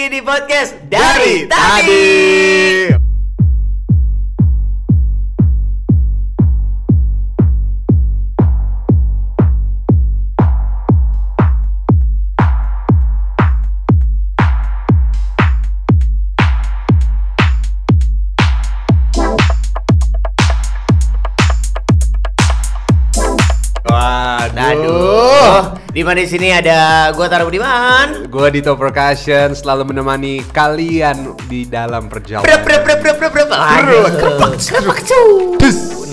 lagi di podcast dari, tadi. Aduh, di mana di sini ada gua Taruh Budiman. Gue Dito Percussion selalu menemani kalian di dalam perjalanan. Brep brep brep brep brep brep. Aduh. Krepak, cu.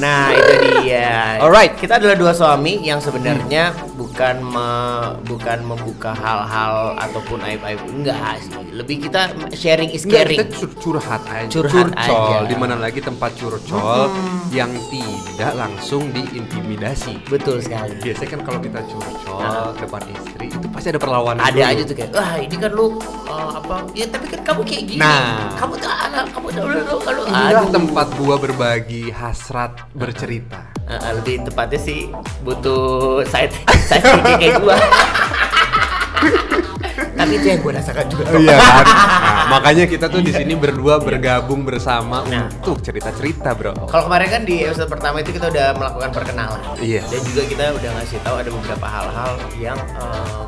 Nah, itu dia. Alright. Kita adalah dua suami yang sebenarnya bukan me- bukan membuka hal-hal ataupun aib-aib enggak sih. Lebih kita sharing is Enggak, caring. kita cur- curhat aja. Curhat curcol, aja. di mana lagi tempat curcol yang tidak langsung diintimidasi. Betul sekali. Biasanya kan kalau kita curcol depan istri itu pasti ada perlawanan. ada dulu. aja tuh kayak wah ini kan lu uh, apa ya tapi kan kamu kayak gini Nah. kamu tuh anak kamu tuh kalau Inilah aduh tempat gua berbagi hasrat bercerita. Uh, lebih tepatnya sih butuh side side kayak gua tapi itu yang gua rasakan juga Iya kan? Nah, makanya kita tuh di sini berdua bergabung bersama Nah. untuk cerita-cerita, Bro. kalau kemarin kan di episode pertama itu kita udah melakukan perkenalan Iya. dan juga kita udah ngasih tahu ada beberapa hal-hal yang uh,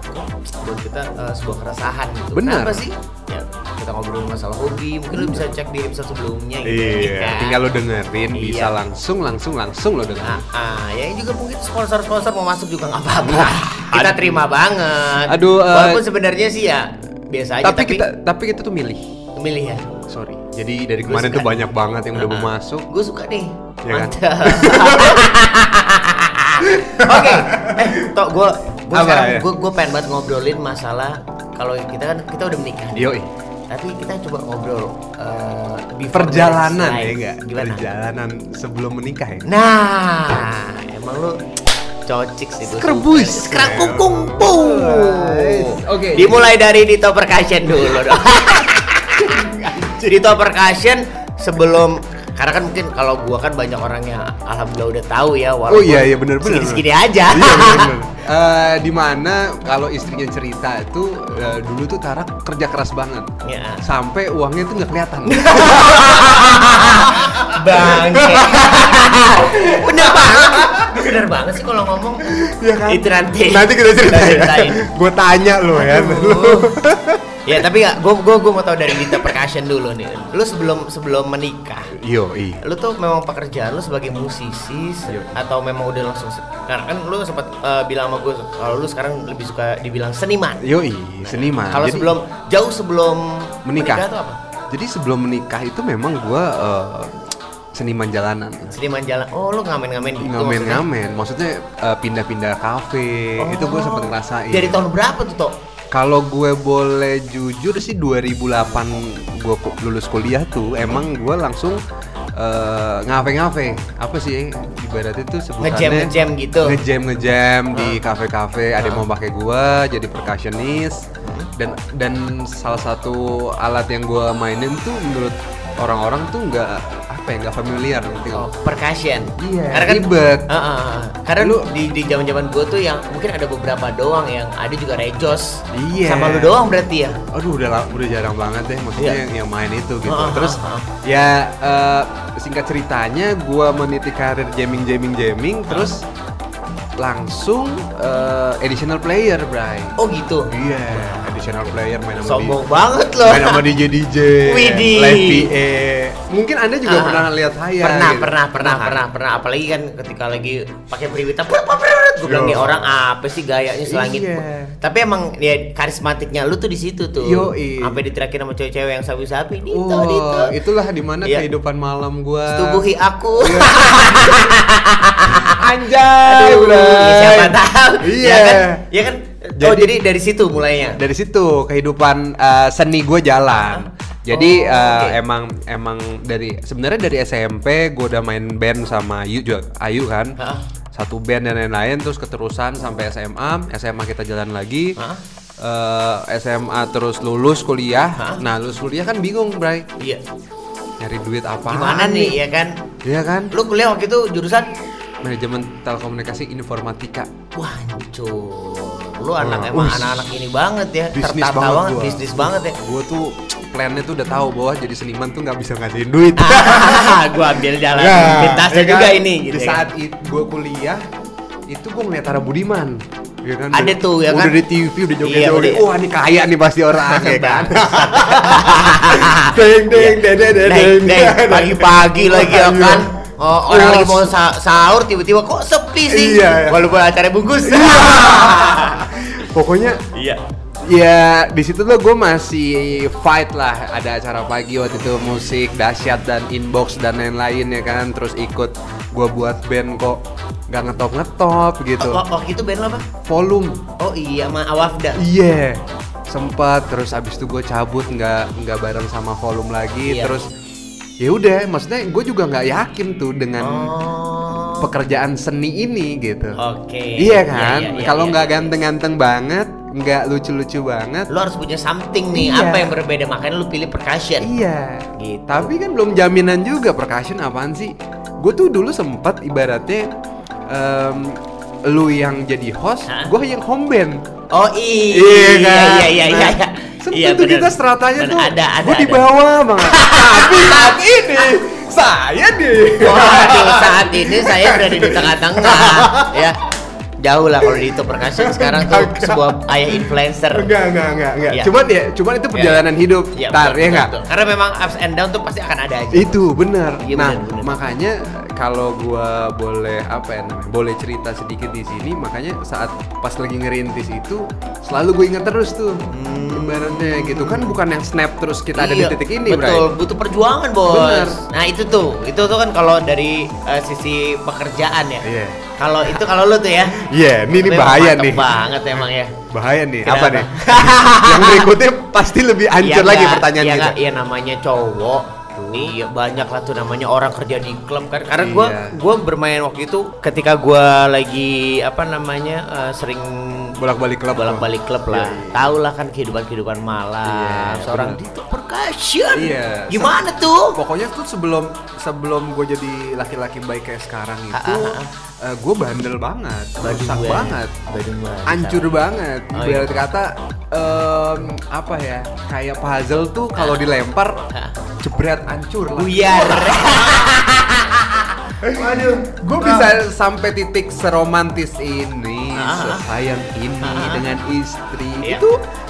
buat kita uh, sebuah keresahan gitu Benar. Kenapa sih ya kita ngobrol masalah hobi mungkin lu bisa cek di episode sebelumnya gitu Iya, tinggal lo dengerin Iya. bisa langsung langsung langsung lo dengerin. Ah, ah, ya juga mungkin sponsor-sponsor mau masuk juga nggak apa-apa. kita terima banget. Aduh, eh, Walaupun sebenarnya sih ya biasa aja tapi, tapi, kita tapi kita tuh milih. milih ya. Sorry. Jadi dari kemarin suka tuh banyak banget yang udah Ah, mau ah. masuk. Gue suka nih. Iya kan? Oke, eh, tok gue gue ya? gue gue pengen banget ngobrolin masalah kalau kita kan kita udah menikah. Yoi. Tapi kita coba ngobrol before Perjalanan ya enggak? Gimana? Perjalanan sebelum menikah ya. Nah, emang lu cocik sih. Skrakung kungpung. Nice. Oke. Dimulai dari Dito Percussion dulu dong. Dito Percussion sebelum karena kan mungkin kalau gua kan banyak orang yang alhamdulillah udah tahu ya walaupun Oh, iya, iya, bener, bener, segini-segini aja. Iya bener. Eh, di mana kalau istrinya cerita itu eh, dulu tuh Tara kerja keras banget. Ya. Sampai uangnya tuh nggak kelihatan. Bangke. Bener banget. Bener banget sih kalau ngomong. Iya kan? Itu nanti. Nanti kita ceritain. ceritain. Gue tanya lo ya. Ya tapi gue gue gue mau tahu dari Dita Percussion dulu nih lu sebelum sebelum menikah Yo, i. lu tuh memang pekerjaan lu sebagai musisi Iya. atau memang udah langsung karena kan lu sempat eh, bilang sama gue kalau lu sekarang lebih suka dibilang seniman Yo, i. Seniman. kalau sebelum jauh sebelum Menikah. tuh apa Jadi sebelum menikah itu memang gue seniman jalanan. seniman jalan oh lu ngamen-ngamen gitu Ngamen-ngamen, maksudnya eh, pindah-pindah kafe. maksudnya? Itu gue Oh. sempet ngerasain. dari tahun berapa tuh Tok? Kalau gue boleh jujur sih 2008 gue lulus kuliah tuh emang gue langsung eh, ngafe-ngafe. Apa sih ibaratnya tuh sebutannya? Ngejam- ngejam gitu? ngejam ngejam di kafe-kafe ada yang mau pakai gue jadi percussionist. Dan dan salah satu alat yang gue mainin tuh menurut orang-orang tuh nggak apa ya nggak familiar nggak? Oh, percussion. Iya, Karena kan ribet. Ah, ah, ah. Karena lu di di zaman-zaman gua tuh yang mungkin ada beberapa doang yang ada juga Rejos. Iya. Sama lu doang berarti ya. Aduh udah udah jarang banget deh maksudnya Iya. yang, yang main itu gitu. Ah, ah, Terus ah, ah. ya eh, singkat ceritanya gua meniti karir jamming jamming jamming terus langsung eh, additional player, Bray. Oh gitu. Iya, additional player main sama Sombong di- banget loh. main sama DJ DJ, Widih. live PA. Mungkin Anda juga Ah, pernah lihat saya. pernah, gitu. pernah, pernah, kan? pernah, pernah. Apalagi kan ketika lagi pakai periwita, gue bilang Yo. nih orang apa sih gayanya selangit. Iya. Tapi emang ya karismatiknya lu tuh di situ tuh. Yoi. Sampai diterakin sama cewek-cewek yang sabi-sabi, Dito, Oh, Dito. itulah di mana Iya. kehidupan malam gua. Tubuhi aku. Anjay, Aduh, Bray. ya siapa tahu. Iya. Ya kan? Ya kan? Oh, Jadi- jadi dari situ mulainya. dari situ kehidupan uh, seni gue jalan. Jadi Oh, uh, oke. emang emang dari sebenarnya dari SMP gue udah main band sama Ayu juga Ayu kan. Hah? Satu band dan lain-lain terus keterusan sampai SMA. SMA kita jalan lagi. Hah? Eh, SMA terus lulus kuliah. Hah? Nah, lulus kuliah kan bingung, Bray. Iya. Nyari duit apa? Gimana nih ya kan? Iya kan? Lu kuliah waktu itu jurusan Manajemen telekomunikasi informatika. Wah, hancur. lu anak emang Wih. anak-anak ini banget ya, bisnis tertata banget banget, gua. bisnis banget ya. Gue tuh plannya tuh udah tahu bahwa jadi seniman tuh nggak bisa ngasihin duit. Ah, gua ambil jalan Nah, pintasnya ya kan? juga ini gitu Di ya. saat gue kuliah itu gue ngeliat Tara Budiman. Ya kan? Ada Udah- tuh, ya udah kan? di TV udah Iya, joget-joget. udah. Wah, ini kaya nih pasti orang ya kan. Bangsat. deng deng deng deng deng Deng, pagi-pagi lagi ya Iya. kan. Oh, orang lagi mau sa- sahur tiba-tiba kok sepi sih. Iya, iya. Walaupun acara bungkus. Pokoknya Iya. Ya di situ tuh gue masih fight lah ada acara pagi waktu itu musik dahsyat dan inbox dan lain-lain ya kan terus ikut gue buat band kok nggak ngetop ngetop gitu Oh, waktu itu band lo apa? volume Oh iya, sama Awafda. iya sempat terus abis itu gue cabut nggak nggak bareng sama volume lagi Iya. terus ya udah maksudnya gue juga nggak yakin tuh dengan Oh. pekerjaan seni ini gitu Oke. iya kan Iya, iya, kalau iya, nggak iya. ganteng-ganteng banget nggak lucu-lucu banget Lo harus punya something nih, Iya. apa yang berbeda makanya lu pilih percussion. Iya. Gitu. Tapi kan belum jaminan juga percussion apaan sih? Gue tuh dulu sempat ibaratnya em, lu yang jadi host, gue yang home band. Oh iya, Iya kan? iya iya iya Nah, iya. Sempet Iya, tuh bener. kita stratanya Bener, tuh, ada ada. gue di bawah banget. Tapi saat ini saya di. Waduh, saat ini saya berada di tengah-tengah, ya. Jauh lah kalau di itu percussion sekarang tuh Enggak. sebuah ayah influencer. Enggak, enggak, enggak, enggak. Iya. Cuman ya, cuman itu perjalanan hidup. Iya, Tar, betul, ya enggak? betul. Karena memang ups and down tuh pasti akan ada aja. Itu benar. Iya, nah, benar, benar. makanya kalau gua boleh apa ya namanya? Boleh cerita sedikit di sini, makanya saat pas lagi ngerintis itu selalu gue ingat terus tuh. Ibaratnya gitu kan bukan yang snap terus kita ada di Iya, titik ini, betul Bray. butuh perjuangan bos Bener. nah itu tuh itu tuh kan kalau dari eh, sisi pekerjaan ya Iya. kalau itu kalau lu tuh ya Iya, ini ini memang bahaya nih. banget emang ya Bahaya nih. Kenapa? Apa nih? yang berikutnya pasti lebih hancur Iya lagi nggak? pertanyaan Iya? Iya namanya cowok Iya banyak lah tuh namanya orang kerja di klub kan karena gua Iya. gua bermain waktu itu ketika gua lagi apa namanya eh, sering Bolak-balik klub. bolak-balik klub lah Iya, iya. tahu lah kan kehidupan kehidupan malam Iya, seorang bener. Dito percussion Iya. gimana tuh Pokoknya tuh sebelum sebelum gue jadi laki-laki baik kayak sekarang itu, Ah, ah, gue bandel banget, rusak Badung banget, hancur banget. Oh, iya. kata em, apa ya, kayak puzzle tuh kalau dilempar Ah. jebret hancur lah. buyar Waduh, gue bisa sampai titik seromantis ini, Ah. sayang ini Ah. dengan istri. Iya. Itu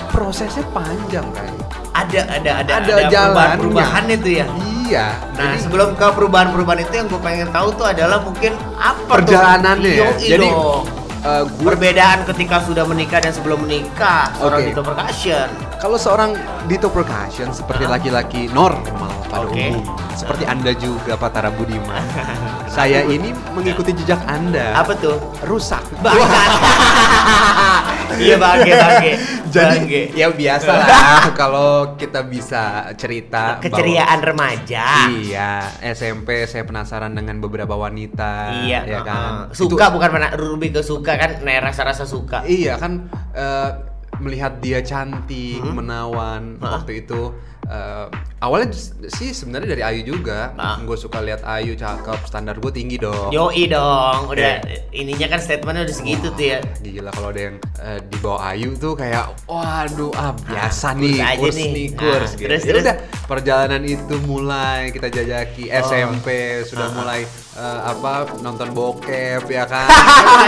prosesnya panjang kan. ada ada ada Ada jalannya. perubahan itu ya Iya. Nah jadi- sebelum ke perubahan-perubahan itu yang gue pengen tahu tuh adalah mungkin apa perjalanannya tuh? ya. Yoi Jadi dong. eh, gua perbedaan ketika sudah menikah dan sebelum menikah seorang Oke. Dito Percussion. Kalau seorang Dito Percussion seperti laki-laki normal pada Oke. umum, seperti Anda juga Pak Tara Budiman. saya ini mengikuti jejak Anda. Apa tuh? Rusak. Iya bangke bangke. Jadi Bangke. ya biasa lah kalau kita bisa cerita bahwa- keceriaan remaja. Iya, SMP saya penasaran dengan beberapa wanita, Iya, ya kan. uh-uh. Suka bukan mana lebih ke suka kan, nah, rasa-rasa suka. Iya kan eh, melihat dia cantik, Hmm. menawan Hah? waktu itu eh, awalnya sih sebenarnya dari Ayu juga. Ah. Gue suka lihat Ayu cakep, standar gue tinggi dong. Yoi dong, udah Iya. ininya kan statementnya udah segitu tuh ya. Gila kalau ada yang eh, di bawah Ayu tuh kayak waduh ah kurs biasa nih aja kurs nih. nih Nah, kurs gitu. terus, Ya terus. udah perjalanan itu mulai kita jajaki Oh. SMP sudah Ah. mulai eh, apa nonton bokep ya kan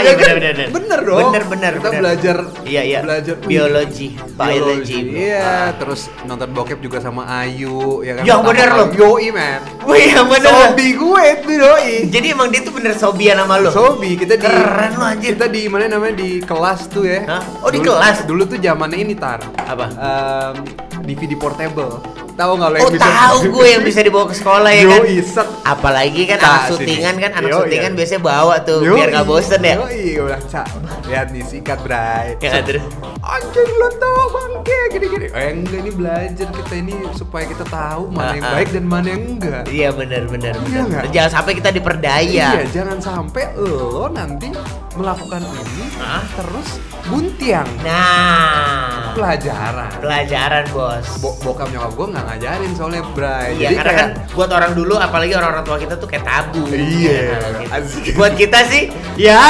Iya, Ya kan? bener, bener. bener dong Bener, bener, kita bener. belajar Iya, iya. belajar Biologi, biology. iya Ah. terus nonton bokep juga sama Ayu ya kan Yang bener loh. yoi man Wih, yang bener. Sobi gue itu doi Jadi emang dia tuh bener sobian sama lu. Sobi kita di Keren lu, anjir. Kita di mana namanya di kelas tuh ya. Hah? Oh, di Dulu- kelas? Dulu tuh zamannya ini tar. Apa? Em, DVD portable. Tahu nggak lo yang Oh bisa? tahu gue yang bisa dibawa ke sekolah ya kan. Yoi, set. Apalagi kan anak syutingan kan anak Yoi, syutingan iya. biasanya bawa tuh biar nggak bosen ya. Yoi, udah cak. Lihat nih sikat bray. Ya terus. Anjing lo tau bangke gini-gini. Eh enggak ini belajar kita ini supaya kita tahu mana yang Ah, ah. baik dan mana yang enggak. Iya benar benar Iya benar. Jangan sampai kita diperdaya. Iya, jangan sampai lo nanti melakukan ini Hah? terus buntiang Nah, pelajaran. pelajaran bos. Bo bokap nyokap gue nggak ngajarin soalnya Bray. Iya karena kan buat orang dulu apalagi orang-orang tua kita tuh kayak tabu. Iya, Ya kan, gitu. Buat kita sih ya.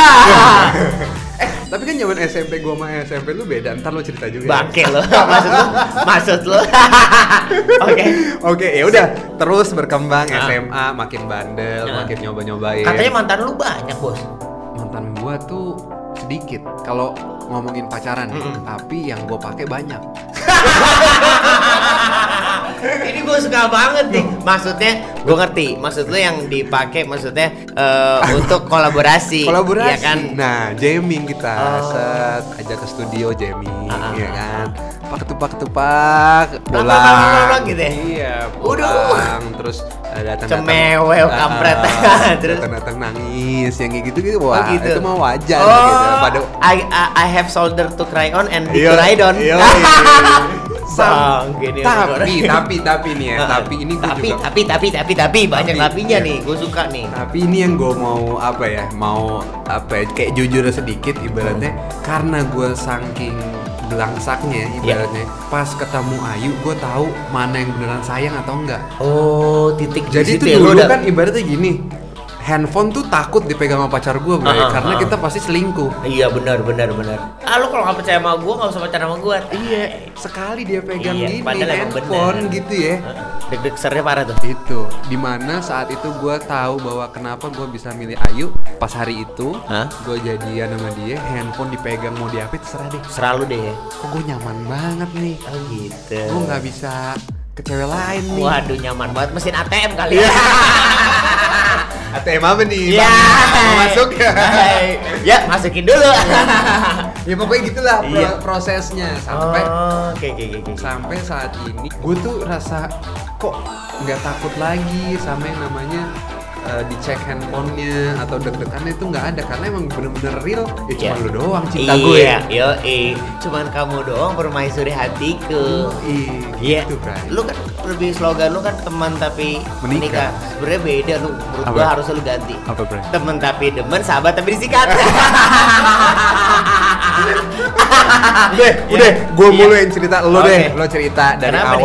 eh Tapi kan zaman SMP gua sama SMP lu beda. Ntar lu cerita juga. ya. Bangke lo. maksud lo? Maksud lo? Oke. Oke, ya udah. Terus berkembang Ah. SMA, makin bandel, Ah. makin nyoba-nyobain. Katanya mantan lu banyak, Bos. mantan gua tuh sedikit kalau ngomongin pacaran, ya. Mm-mm. tapi yang gua pakai banyak. Ini gue suka banget nih. Maksudnya, gue ngerti. Maksud lu yang dipakai maksudnya eh, untuk kolaborasi. Kolaborasi. Iya kan? Nah, jamming kita, Oh. set aja ke studio jamming, Ah, ah, ya ah, kan. Pak ketupak ketupak, pulang. gitu ya? Iya, pulang. Terus eh, datang Cemewew, kampret. Terus? datang datang nangis, yang kayak gitu gitu. Wah, Oh, gitu. itu mah wajar oh, gitu. Pada I, I, I have shoulder to cry on and Iya, to ride on. iya, Bang, gini tapi, tapi, tapi nih ya, tapi ini gue tapi, juga tapi, tapi, tapi, tapi, banyak Tapi, tapinya iya. nih. Gue suka nih. Tapi ini yang gue mau apa ya, mau apa ya, kayak jujur sedikit ibaratnya karena gue saking belangsaknya Iya. ibaratnya pas ketemu Ayu gue tahu mana yang beneran sayang atau enggak. Oh, titik di Jadi itu ya, lu dulu udah- kan ibaratnya gini, handphone tuh takut dipegang sama pacar gue, bro, ah, karena kita pasti selingkuh. Iya benar benar benar. Ah lu kalau nggak percaya sama gue nggak usah pacaran sama gue. Iya, sekali dia pegang Iya, gini handphone bener. gitu ya. Deg-deg sernya parah tuh. Itu di mana saat itu gue tahu bahwa kenapa gue bisa milih Ayu pas hari itu Hah? gue jadian sama dia handphone dipegang mau diapit terserah deh Selalu deh. ya. kok gue nyaman banget nih Oh gitu. gue nggak bisa ke cewek lain nih Waduh nyaman banget mesin ATM kali ya. ATM apa nih Ya. Mau masuk ya ya masukin dulu. ya pokoknya gitulah Iya. prosesnya sampai Oh, oke oke oke. sampai saat ini gue tuh rasa kok nggak takut lagi sama yang namanya eh, dicek handphonenya atau deg-degannya itu nggak ada karena emang bener-bener real ya cuma Iya. lu doang cinta gue Iya, yo Cuman kamu doang permaisuri hatiku. Iya, Iya. gitu, Bray. Lu kan lebih slogan lu kan teman tapi Menikah. menikah. Sebenarnya beda lu. Menurut Apa? gua harus lu ganti. Apa, Bray? Temen tapi demen, sahabat tapi disikat. udah, udah, gue Iya. mulu yang cerita lo deh, lo cerita dari Kenapa nih?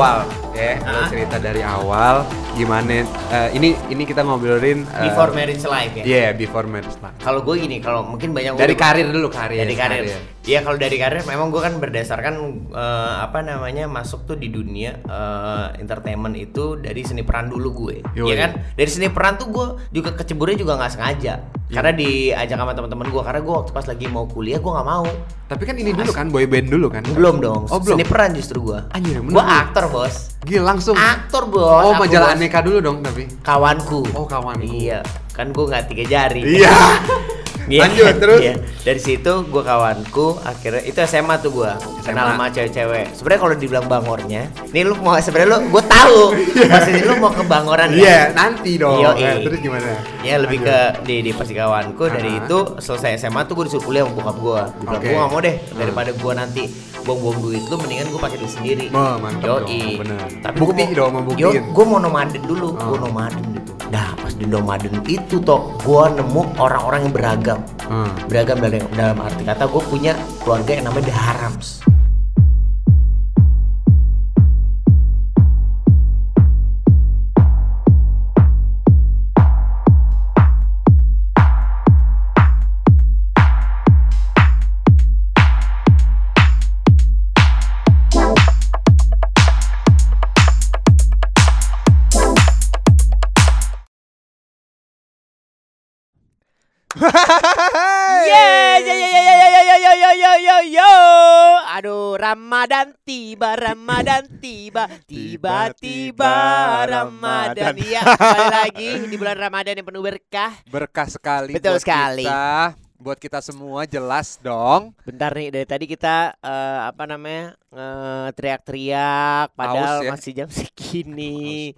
Lo Hah? cerita dari awal gimana? eh, ini ini kita ngobrolin eh, Before marriage life ya. Iya, before marriage lah. Kalau gue gini, kalau mungkin banyak Dari karir dulu karir. dari karir. Iya kalau dari karir memang gue kan berdasarkan eh, apa namanya masuk tuh di dunia eh, entertainment itu dari seni peran dulu gue, Yoi. ya kan? Dari seni peran tuh gue juga keceburnya juga nggak sengaja, karena diajak sama teman-teman gue, karena gue waktu pas lagi mau kuliah gue nggak mau, Tapi kan ini dulu kan boy band dulu kan? belum dong, Oh, belum. seni peran justru gue, Anjir, gue aktor bos, Gila langsung. aktor bos, oh, majalah bos. aneka dulu dong tapi. kawanku, Oh, kawanku. iya, kan gue nggak tiga jari, Iya. Iya, Lanjut, terus? iya. Dari situ gue kawanku akhirnya itu SMA tuh gue kenal sama cewek-cewek. Sebenarnya kalau dibilang bangornya, nih lu mau sebenarnya lu gue tahu maksudnya lu mau ke bangoran kan? Iya, nanti dong. Yoi. Eh, terus gimana? Ya lebih Lanjut. ke di di pasti kawanku dari Ah. itu selesai SMA tuh gue disuruh kuliah sama bokap gue. Gue bilang Oke. gue gak mau deh Hmm. daripada gue nanti buang-buang duit lu mendingan gue pakai duit sendiri. Oh, mantap Yoi. dong, bener. Tapi Bukti gua dong, mau Yo, buktiin. gue mau nomaden dulu, Oh. gue nomaden gitu. Pas di nomaden itu toh gue nemu orang-orang yang beragam Hmm. beragam dalam, dalam arti kata gue punya keluarga yang namanya The Harams Ramadan tiba, Ramadan tiba, tiba-tiba Ramadan. Iya, kembali lagi di bulan Ramadan yang penuh berkah. Berkah sekali Betul sekali. kita. Buat kita semua jelas dong. Bentar nih, dari tadi kita eh, apa namanya eh, teriak-teriak, padahal ya. masih jam segini.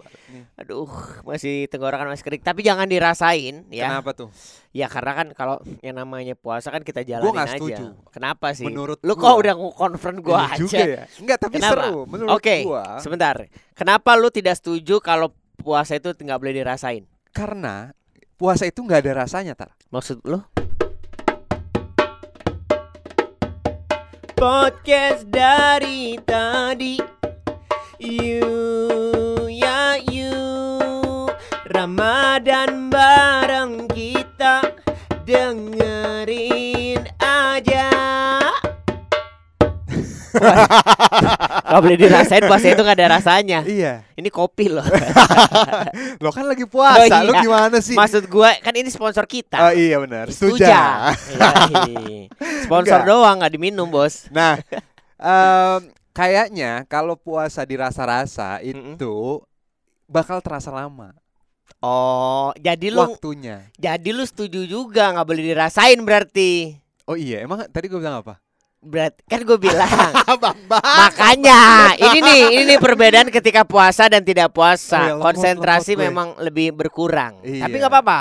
Aduh, masih tenggorokan masih kering. Tapi jangan dirasain ya. Kenapa tuh? Ya karena kan kalau yang namanya puasa kan kita jalanin aja. setuju. Kenapa sih? Menurut lu gua. kok udah konfront gua Iya aja. juga ya. Enggak, tapi Kenapa? seru menurut Oke, gua. sebentar. Kenapa lu tidak setuju kalau puasa itu nggak boleh dirasain? Karena puasa itu nggak ada rasanya, Tar. Maksud lu? Podcast dari tadi. You ya you. Ramadan bareng Gak boleh dirasain puasa itu gak ada rasanya. Iya. Ini kopi loh. Lo kan lagi puasa, Oh, iya. lo gimana sih? Maksud gua kan ini sponsor kita. Oh iya benar. Setuju. Tuja. Yoi. Sponsor Enggak. doang nggak diminum bos. Nah, em, kayaknya kalau puasa dirasa-rasa itu bakal terasa lama Oh, jadi lu waktunya. jadi lu setuju juga nggak boleh dirasain berarti. Oh iya, emang tadi gue bilang apa? Berarti kan gue bilang Bang, bang. Makanya ini nih ini nih perbedaan ketika puasa dan tidak Oh, puasa. iya, lemot, Konsentrasi lemot gue. memang lebih berkurang. Iya. Tapi nggak apa-apa.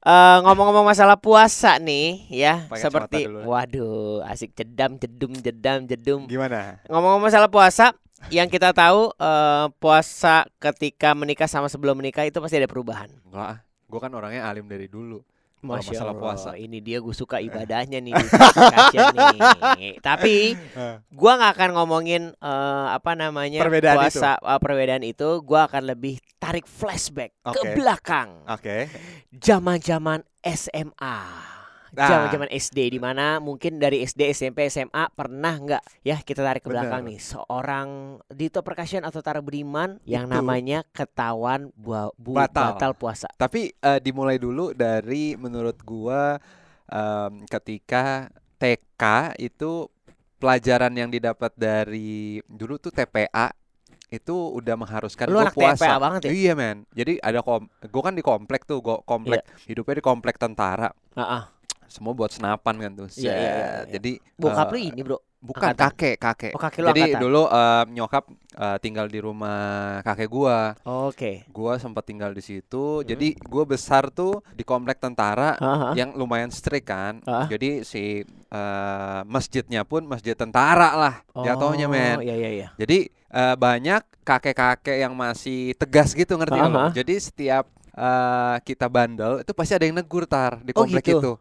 Eh, ngomong-ngomong masalah puasa nih ya Pakai seperti waduh asik jedam jedum jedam jedum Gimana? ngomong-ngomong masalah puasa yang kita tahu eh, puasa ketika menikah sama sebelum menikah itu pasti ada perubahan Enggak, gue kan orangnya alim dari dulu. Kalau masalah puasa. ini dia gue suka ibadahnya nih, nih. Tapi Eh. gua nggak akan ngomongin eh, apa namanya Perbedaan puasa eh, perbedaan itu. Gua akan lebih tarik flashback ke Oke. belakang, Oke. zaman-zaman SMA. Nah. Zaman-zaman SD di mana mungkin dari SD, SMP, SMA pernah nggak ya kita tarik ke belakang Benar. nih seorang Dito Percussion atau Tara Budiman yang Itu. namanya ketahuan bu- bu- Batal. batal puasa. Tapi eh, dimulai dulu dari menurut gua em, ketika TK itu pelajaran yang didapat dari dulu tuh TPA itu udah mengharuskan Lu anak puasa. TPA banget ya? Iya men. Jadi ada kom, gua kan di komplek tuh, gua komplek hidupnya di komplek tentara. Ah, ah. Semua buat senapan kan tuh. Iya, iya, iya, Set. iya. Jadi Bokap eh, lu ini bro. bukan angkatan? kakek, kakek. Oh kakek Jadi angkatan. dulu eh, nyokap eh, tinggal di rumah kakek gua. Oke. Gua sempat tinggal di situ. Hmm. Jadi gua besar tuh di komplek tentara Ah, ah. yang lumayan strict kan. Ah. Jadi si eh, masjidnya pun masjid tentara lah jatuhnya men. Oh, iya iya iya. Jadi eh, banyak kakek-kakek yang masih tegas gitu ngerti nggak lo? Aha. Jadi setiap eh, kita bandel itu pasti ada yang negur tar di Oh, komplek gitu? itu.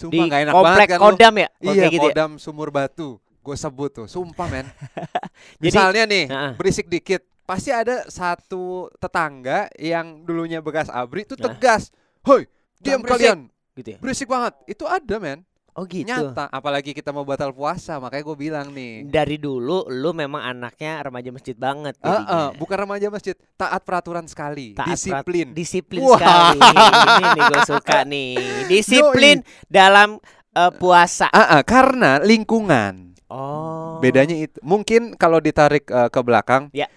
Di Sumpah nggak enak komplek banget kan lu. Kodam ya? Oh, Iya, gitu ya? Kodam Sumur Batu. Gue sebut tuh, sumpah men. Jadi- Misalnya nih, Heeh. berisik dikit, pasti ada satu tetangga yang dulunya bekas abri itu Nah. tegas. Hoi, diam berisik." kalian. Gitu ya? Berisik banget. Itu ada men. Oh gitu. Nyata. Apalagi kita mau batal puasa, makanya gue bilang nih. Dari dulu lu memang anaknya remaja masjid banget eh, jadinya. bukan remaja masjid, taat peraturan sekali, Taat disiplin. Disiplin Wah. sekali. Ini nih gue suka nih. Disiplin dalam eh, puasa. Ah, ah, karena lingkungan. Oh. Bedanya itu. Mungkin kalau ditarik eh, ke belakang, Ya.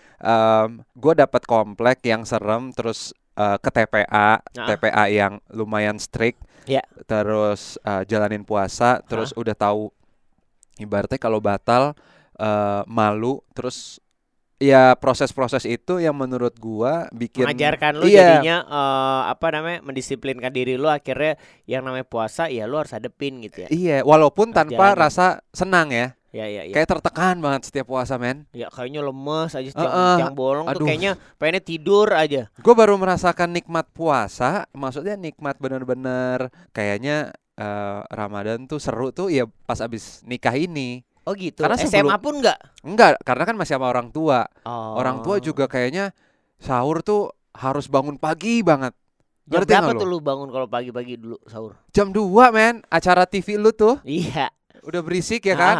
gue dapat komplek yang serem, terus eh, ke TPA, Ah. TPA yang lumayan strict. Ya. Terus eh, jalanin puasa, terus udah tahu ibaratnya kalau batal eh, malu, terus ya proses-proses itu yang menurut gua bikin mengajarkan lu Iya. jadinya eh, apa namanya mendisiplinkan diri lu akhirnya yang namanya puasa ya lu harus hadepin gitu ya. Iya, walaupun Harus tanpa jalanin. rasa senang ya. Ya ya ya. Kayak tertekan banget setiap puasa, men. Ya kayaknya lemes aja tiang, Heeh. tiang bolong tuh Aduh. kayaknya pengennya tidur aja. Gue baru merasakan nikmat puasa, maksudnya nikmat bener-bener kayaknya eh, Ramadan tuh seru tuh ya pas abis nikah ini. Oh gitu. Karena SMA sebelum- pun enggak. Enggak, karena kan masih sama orang tua. Oh. Orang tua juga kayaknya sahur tuh harus bangun pagi banget. Jam Ngerti berapa tuh lu bangun kalau pagi-pagi dulu sahur? Jam 2 men, acara TV lu tuh Iya udah berisik ya kan?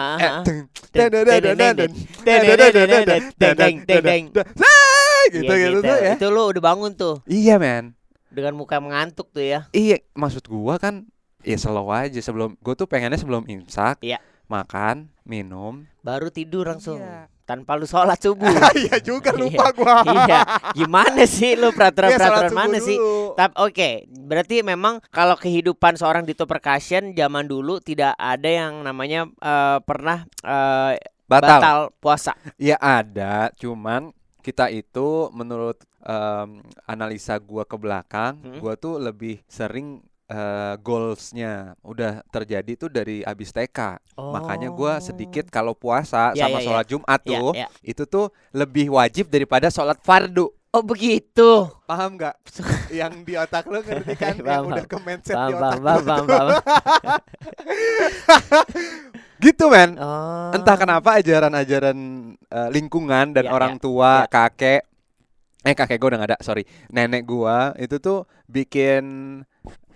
Gitu gitu tuh ya. Itu lo udah bangun tuh. Iya, men. Dengan muka mengantuk tuh ya. Iya, maksud gua kan ya slow aja sebelum gua tuh pengennya sebelum imsak. Iya. Makan, minum, baru tidur langsung. Iya. Tanpa lu sholat subuh. Iya juga lupa gua. iya. Gimana sih lu peraturan-peraturan mana sih? Tapi oke, berarti memang kalau kehidupan seorang Dito Percussion zaman dulu tidak ada yang namanya eh, pernah eh, batal. batal puasa. Ya ada, cuman kita itu menurut em, analisa gua ke belakang, Hmm. gua tuh lebih sering eh, goalsnya udah terjadi tuh dari abis TK. Makanya gua sedikit kalau puasa Ya, sama ya, ya. sholat Jumat Ya, tuh ya. itu tuh lebih wajib daripada sholat fardu. Oh begitu. Paham nggak? yang di otak lo ngerti kan? yang Paham, udah ke mindset Paham, di otak paham, lo. Gitu men. Oh. Entah kenapa ajaran-ajaran eh, lingkungan dan Ya, orang ya, tua, ya. kakek, eh kakek gue udah gak ada, sorry, nenek gua itu tuh bikin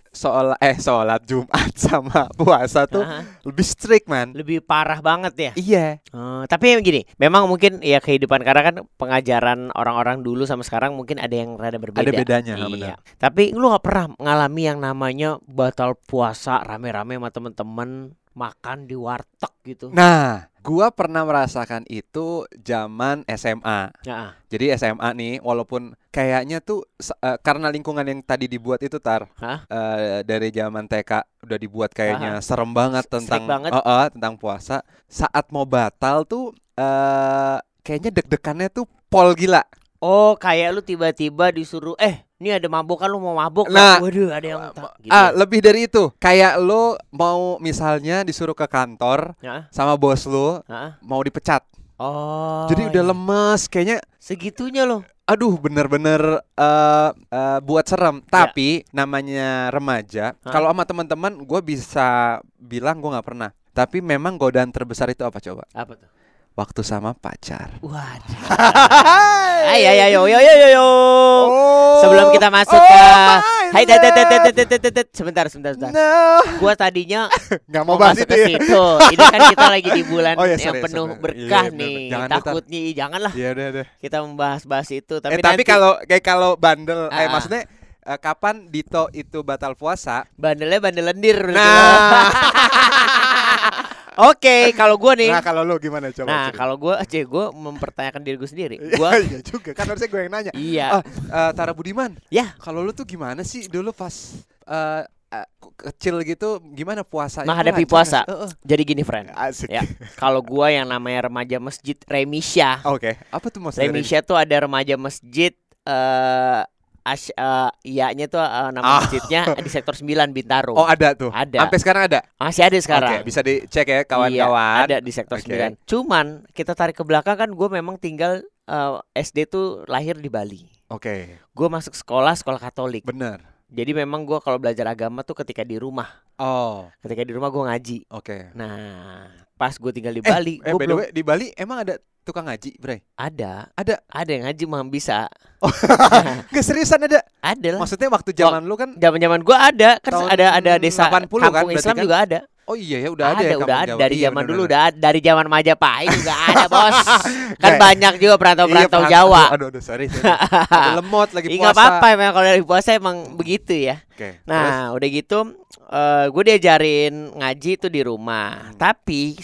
sholat eh sholat Jumat sama puasa tuh Nah, lebih strict man. lebih parah banget ya. Iya. Eh, tapi gini, memang mungkin ya kehidupan karena kan pengajaran orang-orang dulu sama sekarang mungkin ada yang rada berbeda. Ada bedanya, Iya. benar. Tapi lu nggak pernah mengalami yang namanya batal puasa rame-rame sama temen-temen makan di warteg gitu. Nah, gua pernah merasakan itu zaman SMA. Nah, Jadi SMA nih, walaupun kayaknya tuh eh, karena lingkungan yang tadi dibuat itu tar Hah? eh, dari zaman TK udah dibuat kayaknya serem banget tentang banget. Eh, eh, tentang puasa. Saat mau batal tuh eh kayaknya deg-degannya tuh pol gila. oh kayak lu tiba-tiba disuruh eh ini ada mabuk kan lu mau mabuk Nah, nggak? waduh ada yang tak gitu. Ah, lebih dari itu. Kayak lo mau misalnya disuruh ke kantor ya. sama bos lo Hah? mau dipecat. Oh. Jadi udah iya. lemes, kayaknya segitunya loh. aduh bener-bener eh eh, buat serem. Tapi namanya remaja, Ya. Kalau sama teman-teman gue bisa bilang gue nggak pernah. Tapi memang godaan terbesar itu apa coba? Apa tuh? Waktu sama pacar. Waduh. Ayo ayo ayo ayo ayo ayo. Sebelum kita masuk Oh ke Hai tet tet tet tet tet tet, sebentar sebentar sebentar. No. Gua tadinya Nggak mau mau bahas itu ya. situ. Ini kan kita lagi di bulan Oh, yang sorry, penuh sorry. berkah bener, nih. Jangan deh. Takutnya janganlah Iya udah udah. kita membahas-bahas itu tapi eh, tapi kalau kayak kalau bandel, eh Ah. maksudnya eh, kapan Dito itu batal puasa? bandelnya bandel lendir. Nah, Oke, kalau gua nih nah kalau lu gimana coba? Nah, kalau gua aja gua mempertanyakan diri gue sendiri. Iya, Gua iya juga kan harusnya gue yang nanya. iya. Ah, eh, Tara Budiman. Ya. Kalau lu tuh gimana sih dulu pas eh, eh, kecil gitu gimana puasanya? Menghadapi Lancar puasa. sih? Heeh. Jadi gini, friend. Asik. Ya, kalau gua yang namanya remaja masjid Remisha. Oke, apa tuh maksudnya? Remisha tuh ada remaja masjid eh as eh, iyanya tuh eh, nama Ah. masjidnya di sektor 9 Bintaro. Oh, ada tuh. Ada. Sampai sekarang ada. Masih ada sekarang. Oke, bisa dicek ya Iya, kawan-kawan. ada di sektor Oke. 9. Cuman kita tarik ke belakang kan gue memang tinggal eh, SD tuh lahir di Bali. Oke, Gue masuk sekolah sekolah Katolik. benar. Jadi memang gue kalau belajar agama tuh ketika di rumah. Oh, Ketika di rumah gue ngaji. oke. Nah, pas gue tinggal di Eh, Bali, eh, gue the belum way, di Bali emang ada tukang ngaji, Bre? ada. Ada. Ada yang ngaji mah bisa. Nggak seriusan ada. ada lah. Maksudnya waktu zaman lu kan Zaman-zaman gue ada, kan Tahun ada ada desa 80 kan kampung berarti Islam kan? juga ada. Oh iya ya udah ada, ya udah ada dari Iya, zaman bener, dulu udah ada. dari zaman Majapahit juga ada, Bos. kan Kayak- banyak juga perantau-perantau Iya, Jawa. Aduh, aduh, aduh sorry. sorry. Ada lemot lagi Iya puasa. nggak apa-apa emang kalau dari puasa emang begitu ya. Oke. terus? Nah, udah gitu gue diajarin ngaji itu di rumah. Hmm. Tapi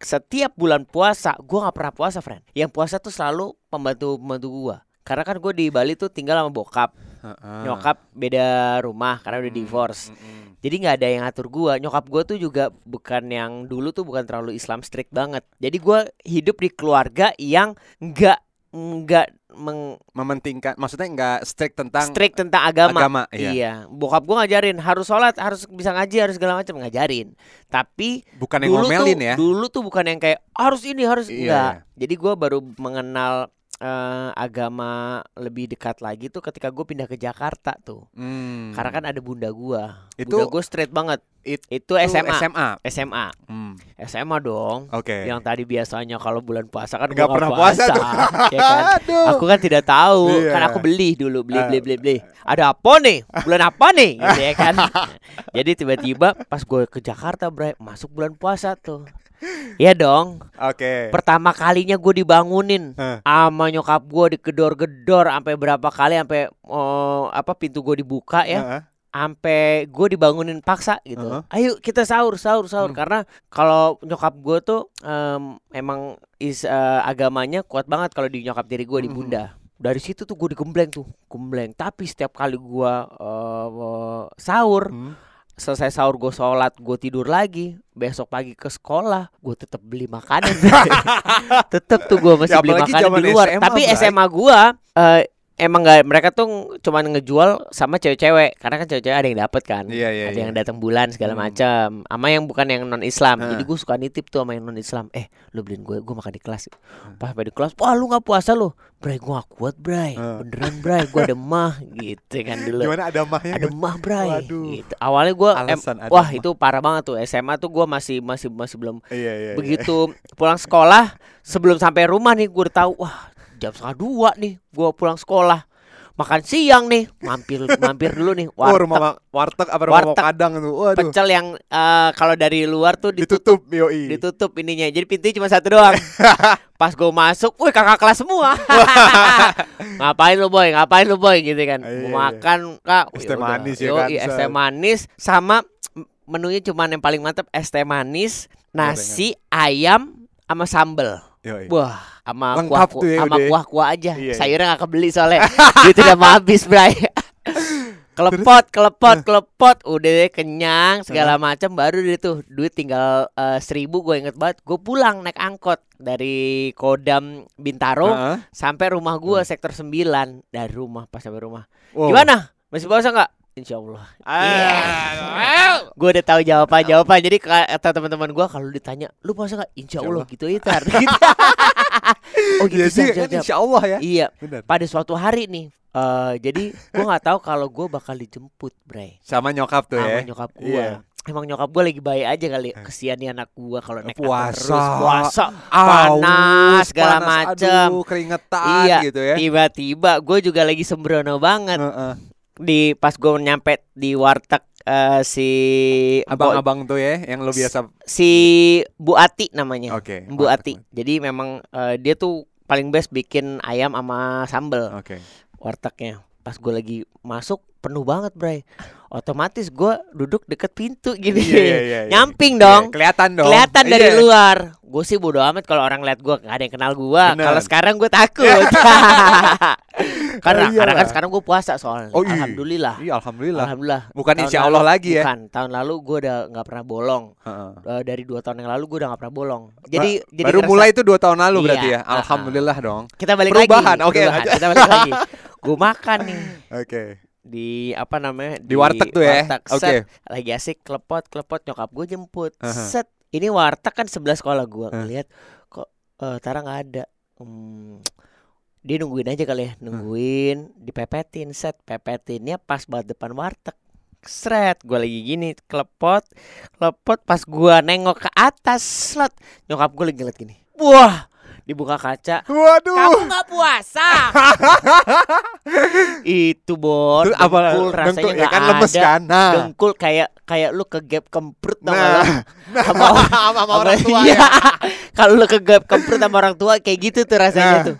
setiap bulan puasa gue nggak pernah puasa, friend. Yang puasa tuh selalu pembantu pembantu gue. Karena kan gue di Bali tuh tinggal sama bokap, Heeh. nyokap beda rumah karena udah Hmm, divorce. mm-mm. Jadi nggak ada yang ngatur gua. Nyokap gua tuh juga bukan yang dulu tuh bukan terlalu Islam strict banget. Jadi gua hidup di keluarga yang nggak nggak meng Mementingkan maksudnya enggak strict tentang strict tentang agama. agama, iya. Iya, bokap gua ngajarin harus sholat, harus bisa ngaji, harus segala macam ngajarin. Tapi Bukan yang dulu ngomelin tuh, ya. dulu tuh bukan yang kayak harus ini harus Iya, enggak. iya. Jadi gua baru mengenal eh, agama lebih dekat lagi tuh ketika gue pindah ke Jakarta tuh. Hmm. Karena kan ada bunda gua. Itu- bunda gua straight banget. It- itu SMA. SMA. SMA. Hmm. SMA dong. Oke. Yang tadi biasanya kalau bulan puasa kan Nggak pernah puasa tuh. ya kan? Aduh. Aku kan tidak tahu, Iya. kan aku beli dulu, beli beli beli beli. Ada apa nih? Bulan apa nih? Gitu ya kan. Jadi tiba-tiba pas gue ke Jakarta, Bray, masuk bulan puasa tuh. Iya dong. Oke. Pertama kalinya gue dibangunin Hah. sama nyokap gue digedor-gedor sampai berapa kali sampai oh, apa pintu gue dibuka ya Heeh. sampai gue dibangunin paksa gitu. Heeh. Ayo kita sahur, sahur, sahur. Hmm. Karena kalau nyokap gue tuh em, emang is eh, agamanya kuat banget kalau di nyokap diri gue di Mhm. bunda. Dari situ tuh gue digembleng tuh, gembleng. Tapi setiap kali gue eh, sahur, Hmm. Selesai sahur gue sholat, gue tidur lagi. Besok pagi ke sekolah, gue tetap beli makanan. tetep tuh gue masih Ya, beli makanan di luar. SMA, Tapi. SMA gue eh, emang nggak mereka tuh cuman ngejual sama cewek-cewek karena kan cewek-cewek ada yang dapet kan Iya, iya, ada iya. yang datang bulan segala Hmm. macam sama yang bukan yang non Islam Heeh. jadi gue suka nitip tuh sama yang non Islam eh lu beliin gue gue makan di kelas Hmm. pas di kelas wah lu nggak puasa lu bray gue gak kuat bray Heeh. beneran bray gue ada mah gitu kan dulu Gimana ada mahnya? ada mah bray Waduh. gitu awalnya gue ada wah mah. itu parah banget tuh SMA tuh gue masih masih masih belum Iya, iya. iya. begitu pulang sekolah sebelum sampai rumah nih gue udah tahu wah jam setengah dua nih gue pulang sekolah makan siang nih, mampir mampir dulu nih Oh, warteg rumah ma- warteg apa rumah Warteg. Padang tuh. Waduh. pecel yang eh, kalau dari luar tuh ditutup Ditutup yoi. ditutup ininya. Jadi pintunya cuma satu doang. Pas gue masuk, wih kakak kelas semua. ngapain lu boy? Ngapain lu boy gitu kan? Iya, Mau iya. makan kak. Es teh manis ya kan, Es teh manis sama menunya cuma yang paling mantep es teh manis, nasi, ayam, sama sambel. Yoi. Wah, sama kuah, tuh ya sama ya. kuah-kuah aja. Iya, iya. Sayurnya nggak kebeli soalnya. Itu udah mau habis, Bray. kelepot, kelepot, kelepot, udah deh kenyang segala macam baru deh tuh duit tinggal eh, seribu gue inget banget gue pulang naik angkot dari Kodam Bintaro Heeh. sampai rumah gue sektor 9 dari rumah pas sampai rumah Wow. gimana masih puasa nggak Insya Allah Ah. gue udah tahu jawaban jawaban jadi kata teman-teman gue kalau ditanya lu puasa nggak Insya Allah gitu ya tar gitu. oh gitu Iya sih siap, siap, siap. insya Allah ya. iya Benar. pada suatu hari nih eh jadi gue nggak tahu kalau gue bakal dijemput bre Sama nyokap tuh sama ya. nyokap gue Iya. emang nyokap gue lagi baik aja kali kesian nih anak gue kalau naik Puasa. terus puasa Aus, panas segala panas, macem aduh, keringetan Iya, gitu ya. tiba-tiba gue juga lagi sembrono banget Heeh. di pas gue nyampe di warteg eh, si Abang-abang tuh ya yang lu biasa si Bu Ati namanya Oke. Bu. Ati jadi memang eh, dia tuh paling best bikin ayam sama sambel Oke. wartegnya pas gue lagi masuk penuh banget bray otomatis gue duduk deket pintu gini Iya, iya, iya, iya. nyamping Iya, dong kelihatan dong. kelihatan dari Iya. luar gue sih bodo amat kalau orang lihat gue nggak ada yang kenal gue kalau sekarang gue takut karena Oh, iyalah. karena kan sekarang gue puasa soalnya Oh, iya. alhamdulillah Iya, alhamdulillah. alhamdulillah Bukan Tahun insya Allah lalu- lagi ya. bukan tahun lalu gue udah nggak pernah bolong Heeh. Eh, dari dua tahun yang lalu gue udah nggak pernah bolong jadi jadi Baru ngerasa- mulai itu dua tahun lalu berarti Iya, ya. ah, ah. Alhamdulillah dong. kita balik perubahan, lagi oke, perubahan. lanjut. kita balik lagi gue makan nih Oke. di apa namanya Di warteg tuh ya? warteg. Oke. Set, lagi asik klepot klepot nyokap gue jemput Aha. set ini warteg kan sebelah sekolah gue Ah. ngeliat kok eh, Tara nggak ada Hmm, dia nungguin aja kali ya nungguin dipepetin set pepetinnya pas banget depan warteg Sret, gue lagi gini klepot, klepot pas gua nengok ke atas slot, nyokap gue lagi ngeliat gini, wah, dibuka kaca, Waduh. kamu nggak puasa? itu bon, apa dengkul rasanya dengkul, ya nggak kan lemes ada. kan. Nah. Dengkul kayak kayak lu ke gap kemprut tau Nah. lo? sama, sama sama- orang tua iya. ya. Kalau lu ke gap kemprut sama orang tua kayak gitu tuh rasanya Nah. tuh.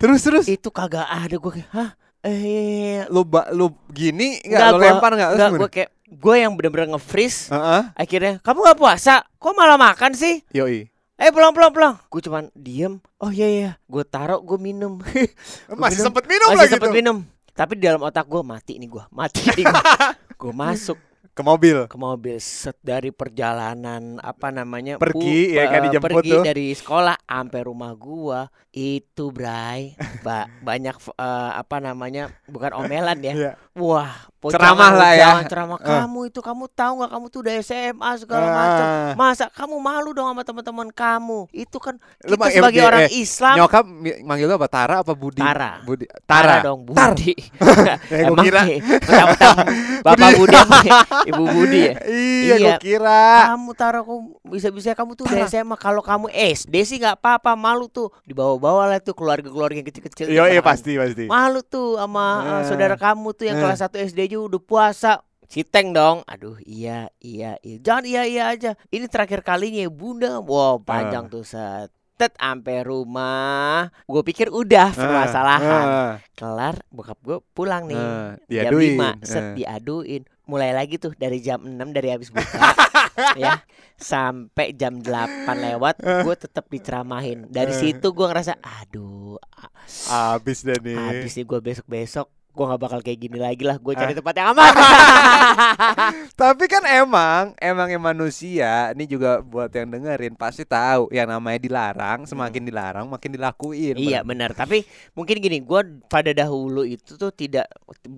Terus terus Itu kagak ada gue kayak, hah? Eh, lu ba- lu gini Nggak, enggak lu gua- lempar enggak? enggak gue kayak gue yang bener-bener nge-freeze. Heeh. Akhirnya, kamu nggak puasa? Kok malah makan sih? Yoi. Eh pulang pulang pulang. Gue cuman diem. Oh iya iya. Gue taruh, gue minum. Masih minum. sempet minum Masih lagi sempet tuh. minum. Tapi di dalam otak gue mati nih gue, mati nih gue. gue masuk Ke mobil. ke mobil set dari perjalanan apa namanya Pergi, pu- ya kan, dijemput pergi tuh. dari sekolah sampai rumah gua itu bray ba- banyak eh, apa namanya bukan omelan ya Iya. wah Ceramah lah ya. ceramah Eh. kamu itu kamu tahu nggak kamu tuh udah SMA segala Ah. macam masa kamu malu dong sama teman-teman kamu itu kan Lu kita eh, sebagai eh, orang eh, Islam Nyokap manggil lu apa? Tara apa Budi? Tara. Budi. Tara Tara. dong Tar. Budi Ya, gua emang kira. bapak Budi ibu Budi ya Iya, Iya. kira. kamu taruh kamu bisa-bisa kamu tuh udah Tara. SMA kalau kamu SD sih nggak apa-apa malu tuh dibawa-bawa lah tuh keluarga-keluarga yang kecil-kecil Iya, iya pasti pasti. malu tuh sama uh, saudara kamu tuh yang Eh. kelas 1 SD aja udah puasa. Citeng dong. Aduh iya iya iya. Jangan iya iya aja. Ini terakhir kalinya ya bunda. Wow panjang tuh setet Sampai rumah. Gue pikir udah permasalahan. Ah, Kelar bokap gue pulang nih. Ah, Jam diaduin. 5 set Ah. diaduin. Mulai lagi tuh dari jam 6 dari habis buka. Ya sampai jam 8 lewat gue tetap diceramahin. Dari situ gue ngerasa aduh Habis deh nih. habis nih gue besok besok gue nggak bakal kayak gini lagi lah gue Ah. cari tempat yang aman Tapi kan emang emangnya manusia ini juga buat yang dengerin pasti tahu yang namanya dilarang semakin dilarang makin dilakuin. Hmm. iya benar tapi mungkin gini gue pada dahulu itu tuh tidak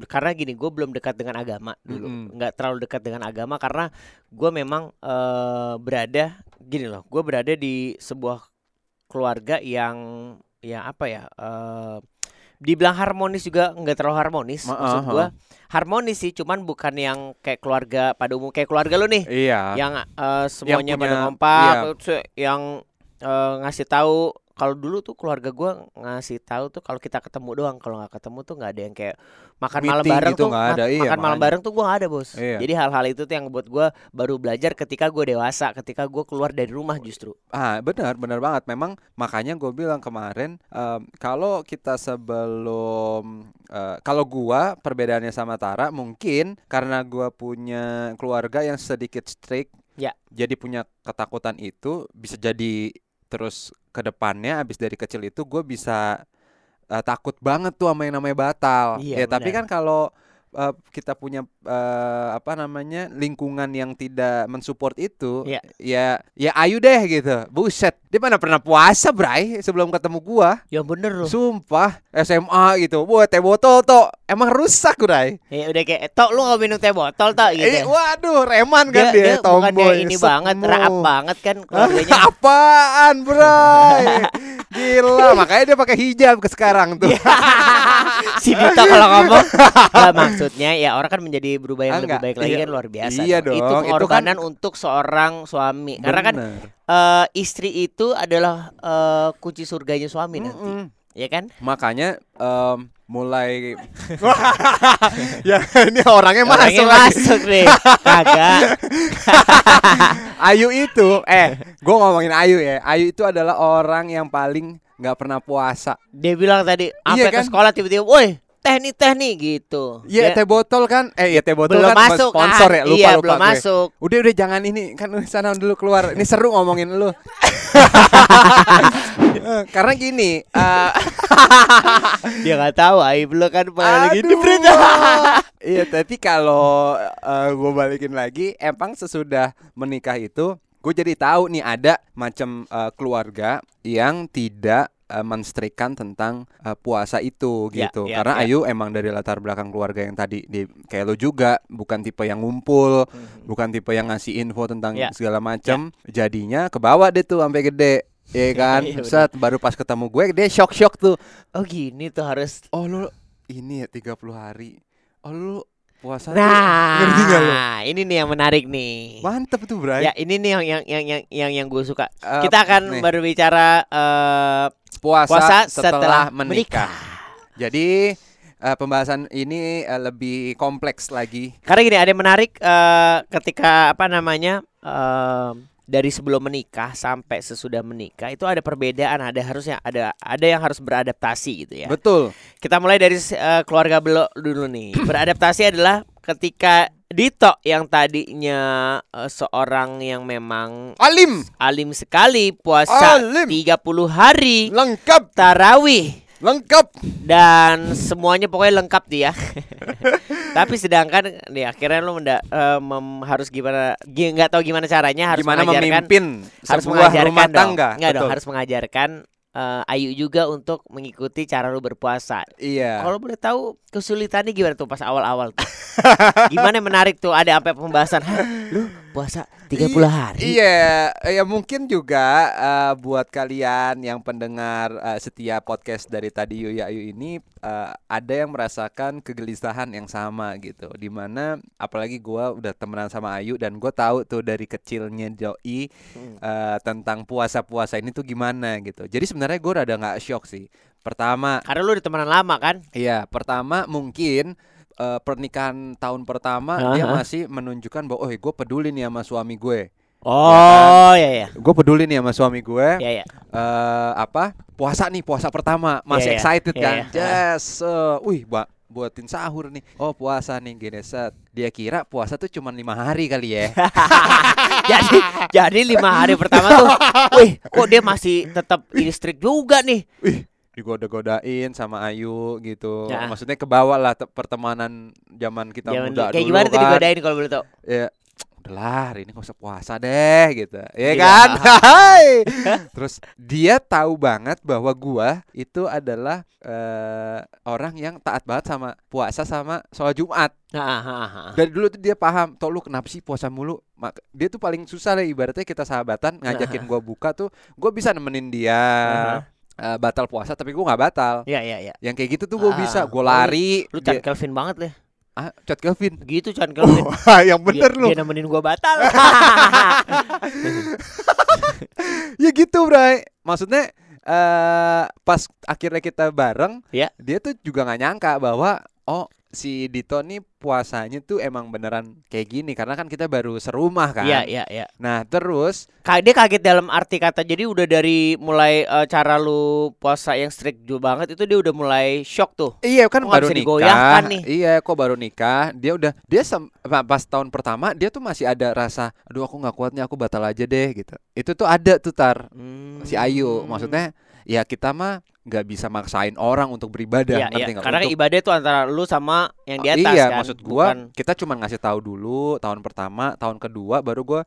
karena gini gue belum dekat dengan agama dulu nggak terlalu dekat dengan agama karena gue memang eh, berada gini loh gue berada di sebuah keluarga yang ya apa ya eh dibilang harmonis juga nggak terlalu harmonis Ma- maksud ah, gue ah. harmonis sih cuman bukan yang kayak keluarga pada umum kayak keluarga lu nih Iya. yang eh, semuanya pada punya- kompak iya. yang eh, ngasih tahu kalau dulu tuh keluarga gua ngasih tahu tuh kalau kita ketemu doang, kalau nggak ketemu tuh nggak ada yang kayak makan malam bareng gitu tuh ma- ada, iya, makan malam bareng tuh gua nggak ada bos. Iya. Jadi hal-hal itu tuh yang buat gua baru belajar ketika gua dewasa, ketika gua keluar dari rumah justru. Ah, benar, benar banget. Memang makanya gue bilang kemarin em, kalau kita sebelum eh, kalau gua perbedaannya sama Tara mungkin karena gua punya keluarga yang sedikit strict, Ya. jadi punya ketakutan itu bisa jadi terus ke depannya abis dari kecil itu gue bisa eh, takut banget tuh sama yang namanya batal. Iya, ya, tapi benar. kan kalau eh, kita punya eh, apa namanya lingkungan yang tidak mensupport itu, Iya. ya ya ayo deh gitu. Buset, dia mana pernah puasa, Bray, sebelum ketemu gua. Ya bener loh. Sumpah, SMA gitu. Wah, teh botol toh emang rusak, Bray. Ya udah kayak, "Tok, lu nggak minum teh botol, Tok?" gitu. Eh, waduh, reman kan dia, dia, dia tomboy. ini banget, sekemu. raap banget kan keluarganya. Apaan, Bray? Gila, makanya dia pakai hijab ke sekarang tuh. Si Dito kalau ngomong nggak maksudnya ya orang kan menjadi berubah yang Enggak, lebih baik lagi iya. kan luar biasa. Iya Itu dong, itu kan- pengorbanan untuk seorang suami. Karena kan Bener. eh, istri itu adalah eh, kunci surganya suami nanti, Mm-mm. ya kan? Makanya em, mulai ya ini orangnya Orangnya masuk masuk nih, kagak. Ayu itu eh gue ngomongin Ayu ya. Ayu itu adalah orang yang paling nggak pernah puasa. Dia bilang tadi, apa Iya ke kan? sekolah tiba-tiba, woi teh nih teh nih gitu. Iya Dia teh botol kan? Eh iya teh botol belum kan masuk sponsor kan? ya. Lupa iya, lupa belum gue. masuk. Udah udah jangan ini kan sana dulu keluar. Ini seru ngomongin lu. Eh, Karena gini, eh, Dia nggak tahu, Aib lu kan pernah lagi di berita. Iya, tapi kalau gue balikin lagi, emang sesudah menikah itu, gue jadi tahu nih ada macam eh, keluarga yang tidak eh, menstrikan tentang eh, puasa itu Ya, gitu. ya, Karena ya. Ayu emang dari latar belakang keluarga yang tadi di kayak lo juga, bukan tipe yang ngumpul, bukan tipe yang ngasih info tentang Ya, segala macam. Jadinya kebawa deh tuh sampai gede. Iya kan, Iya. Set, baru pas ketemu gue dia shock-shock tuh. Oh gini tuh harus Oh lu ini ya 30 hari. Oh lu puasa Nah, ngerti gak ini nih yang menarik nih. Mantep tuh Bray. Ya, ini nih yang yang yang yang yang, yang gue suka. Eh, Kita akan nih, berbicara eh, puasa, puasa setelah, setelah menikah. Jadi eh, pembahasan ini eh, lebih kompleks lagi. Karena gini ada yang menarik eh, ketika apa namanya eh, dari sebelum menikah sampai sesudah menikah itu ada perbedaan, ada harusnya ada ada yang harus beradaptasi gitu ya. Betul. Kita mulai dari eh, keluarga Belo dulu nih. Beradaptasi adalah ketika Dito yang tadinya eh, seorang yang memang Alim, alim sekali puasa Alim. 30 hari lengkap, tarawih lengkap. dan semuanya pokoknya lengkap dia. Tapi sedangkan nih akhirnya lu menda- eh, mem- harus gimana gi- nggak tahu gimana caranya harus Gimana mengajarkan memimpin harus mengajarkan rumah dong. tangga? Nggak dong, harus mengajarkan eh, Ayu juga untuk mengikuti cara lu berpuasa. Iya. Kalau boleh tahu kesulitannya gimana tuh pas awal-awal tuh? gimana menarik tuh ada sampai pembahasan, "Hah, lu puasa 30 hari?" Iya, ya mungkin juga eh, buat kalian yang pendengar eh, setiap podcast dari tadi Yuya Ayu ini eh, ada yang merasakan kegelisahan yang sama gitu. Di mana apalagi gua udah temenan sama Ayu dan gue tahu tuh dari kecilnya Doi Hmm. eh, tentang puasa-puasa ini tuh gimana gitu. Jadi sebenarnya gue rada nggak shock sih. Pertama, Karena lu udah temenan lama kan? Iya, pertama mungkin eh, pernikahan tahun pertama dia Aha. masih menunjukkan bahwa oh gue peduli nih sama suami gue. Oh, ya ya. Gue peduli nih sama suami gue. Ya ya. eh apa? Puasa nih, puasa pertama. Masih Iya, iya. excited Iya, kan? iya. Yes. eh, wih, Mbak buatin sahur nih. Oh, puasa nih gini set. Dia kira puasa tuh cuma lima hari kali ya. jadi jadi lima hari pertama tuh, wih, kok dia masih tetap ini strict juga nih. Wih, digoda-godain sama Ayu gitu. Ya. Maksudnya kebawa lah te- pertemanan zaman kita Jangan muda kayak dulu gimana tuh kan. digodain kalau boleh tau? ya udahlah hari ini nggak usah puasa deh gitu ya Iya. kan Hai. terus dia tahu banget bahwa gua itu adalah eh, orang yang taat banget sama puasa sama sholat Jumat dari dulu tuh dia paham toh lu kenapa sih puasa mulu dia tuh paling susah lah ibaratnya kita sahabatan ngajakin gua buka tuh gua bisa nemenin dia eh, batal puasa tapi gua nggak batal Ya ya ya. yang kayak gitu tuh gua Ah, bisa oh, gua lu- lari Lu dia, Chan Kelvin banget lah. ah Chat Kelvin Gitu Chan Kelvin. Wah, yang bener dia, lu Dia nemenin gua batal. ya gitu Bray maksudnya eh pas akhirnya kita bareng, Ya. dia tuh juga nggak nyangka bahwa oh si Dito nih puasanya tuh emang beneran kayak gini karena kan kita baru serumah kan. Iya, iya, iya. Nah terus Dia kaget dalam arti kata jadi udah dari mulai eh, cara lu puasa yang strict juga banget itu dia udah mulai shock tuh. Iya kan Kok baru nikah. nih? Iya kok baru nikah. Dia udah dia sem- pa- pas tahun pertama dia tuh masih ada rasa aduh aku nggak kuat nih aku batal aja deh gitu. Itu tuh ada tuh tar si Ayu. Hmm. Maksudnya ya kita mah nggak bisa maksain orang untuk beribadah. Iya, iya. Karena Untuk- ibadah itu antara lu sama yang di atas iya, kan. maksud gua Bukan kita cuma ngasih tahu dulu tahun pertama, tahun kedua baru gua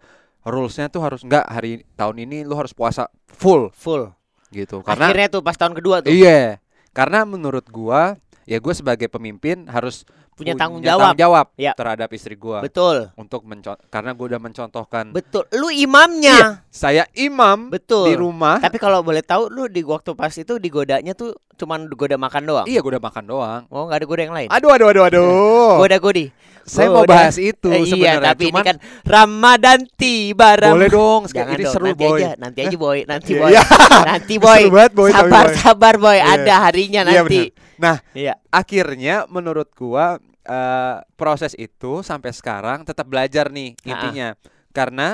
rulesnya tuh harus nggak hari tahun ini lu harus puasa full full. gitu. Karena Akhirnya tuh pas tahun kedua tuh iya, karena menurut gua ya gue sebagai pemimpin harus punya tanggung jawab. tanggung jawab Ya. terhadap istri gua Betul. untuk mencon karena gue udah mencontohkan Betul. Lu imamnya. saya imam Betul. di rumah. Tapi kalau boleh tahu lu di waktu pas itu digodanya tuh cuman goda makan doang. Iya, udah makan doang. Oh, nggak ada goda yang lain. Aduh, aduh, aduh, aduh. Goda godi. Saya mau bahas itu Eh, iya, sebenarnya. tapi Cuman ini kan Ramadan tiba Ram- boleh dong, Jangan ini dong, seru nanti boy. aja, nanti aja boy, nanti Iya, boy, iya. nanti boy. Seru banget, boy, sabar, boy. sabar boy, Iya. ada harinya Iya, nanti. Nah, Iya. akhirnya menurut gua eh, proses itu sampai sekarang tetap belajar nih Ah, ah. intinya. Karena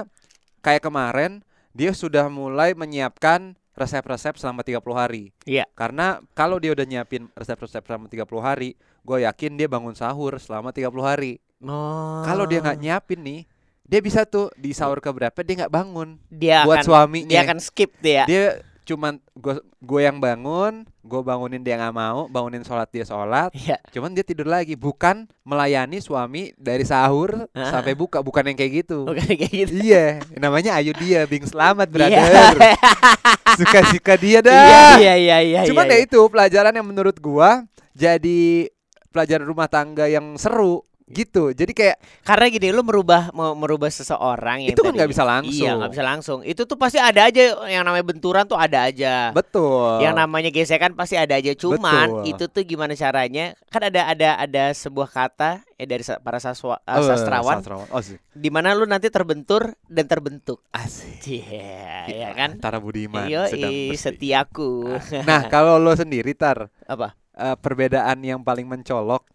kayak kemarin dia sudah mulai menyiapkan resep-resep selama 30 hari. Iya. Karena kalau dia udah nyiapin resep-resep selama 30 hari, gue yakin dia bangun sahur selama 30 hari. Oh. Kalau dia nggak nyiapin nih, dia bisa tuh di sahur ke berapa dia nggak bangun dia buat akan, suaminya. dia akan skip dia. Dia cuman gue gue yang bangun, gue bangunin dia nggak mau, bangunin sholat dia sholat, Iya. cuman dia tidur lagi. Bukan melayani suami dari sahur Ah. sampai buka, bukan yang kayak gitu. Bukan kayak gitu. Iya, namanya Ayu dia, Bing selamat Iya. brother. Suka-suka dia dah. Iya, iya, iya, iya. Cuman iya, ya itu pelajaran yang menurut gua jadi pelajaran rumah tangga yang seru gitu. Jadi kayak Karena gini lu merubah merubah seseorang yang Itu kan nggak bisa langsung. Iya, nggak bisa langsung. Itu tuh pasti ada aja yang namanya benturan tuh ada aja. betul. Yang namanya gesekan pasti ada aja. Cuman Betul. itu tuh gimana caranya? Kan ada ada ada sebuah kata eh dari para saswa, Oh, sastrawan sastrawan. Oh, sih. di mana lu nanti terbentur dan terbentuk. Asik. Iya, ya kan? Tara Budiman sedang bersih. setiaku. Nah, kalau lo sendiri tar Apa? eh, perbedaan yang paling mencolok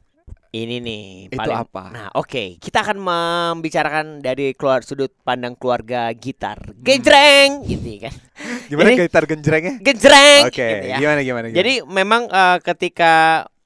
Ini nih itu paling apa? Nah, oke, kita akan membicarakan dari keluar sudut pandang keluarga gitar. Gejreng gitu kan. Gimana jadi- gitar genjrengnya? Gejreng Oke, gitu ya. gimana gimana gimana? Jadi memang eh, ketika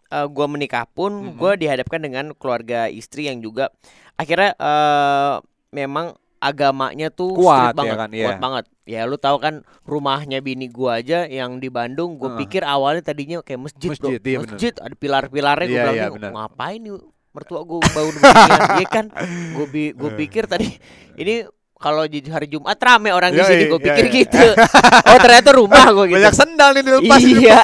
eh, gua menikah pun Mhm. gua dihadapkan dengan keluarga istri yang juga akhirnya eh, memang agamanya tuh Kuat ya banget, kan, iya. kuat banget. Ya lu tahu kan rumahnya bini gua aja yang di Bandung, gue Heeh. pikir awalnya tadinya kayak masjid, Masjid, bro. iya bener. masjid ada pilar-pilarnya gue Iya, bilang iya, "Nih, bener. ngapain nih mertua gue bangun beginian, iya kan? Gue bi gue pikir tadi ini kalau di hari Jumat rame orang di sini, gue iya, pikir iya. gitu. Oh ternyata rumah gue gitu. Banyak sendal nih dilepas. Iya.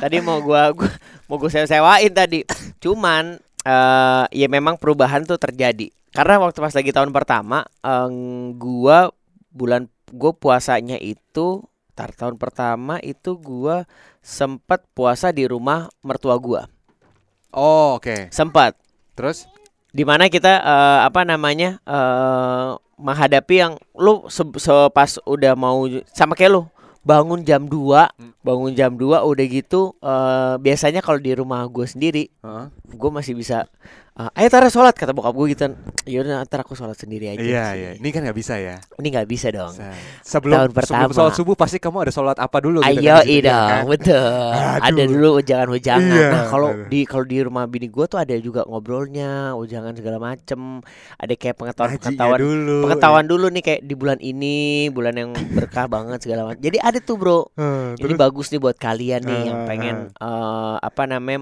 tadi mau gua, gua mau gua sewa-sewain tadi. Cuman eh ya memang perubahan tuh terjadi. Karena waktu pas lagi tahun pertama eh, gua bulan gua puasanya itu tar tahun pertama itu gua sempat puasa di rumah mertua gua. Oh, oke. Sempat Terus di mana kita eh, apa namanya eh menghadapi yang lu se, se- pas udah mau sama kayak lu bangun jam 2 Hmm. bangun jam 2 udah gitu eh biasanya kalau di rumah gue sendiri Heeh. gue masih bisa eh, ayo Tara sholat kata bokap gue gitu ya udah ntar aku sholat sendiri aja Iya, sih." iya. Ini kan nggak bisa ya. ini nggak bisa dong Se- Sebelum Tahun sebelum pertama. sholat subuh pasti kamu ada sholat apa dulu gitu Ayo kan di situ, ya dong, kan? betul. Ada Aduh. dulu ujangan-ujangan. Iya, nah kalau di kalau di rumah bini gue tuh ada juga ngobrolnya, ujangan segala macem. Ada kayak pengetahuan Ngajinya pengetahuan dulu. pengetahuan dulu nih kayak di bulan ini bulan yang berkah banget segala macam. Jadi ada tuh bro. Eh, Ini terus bagus nih buat kalian nih yang Ah, pengen eh, apa namanya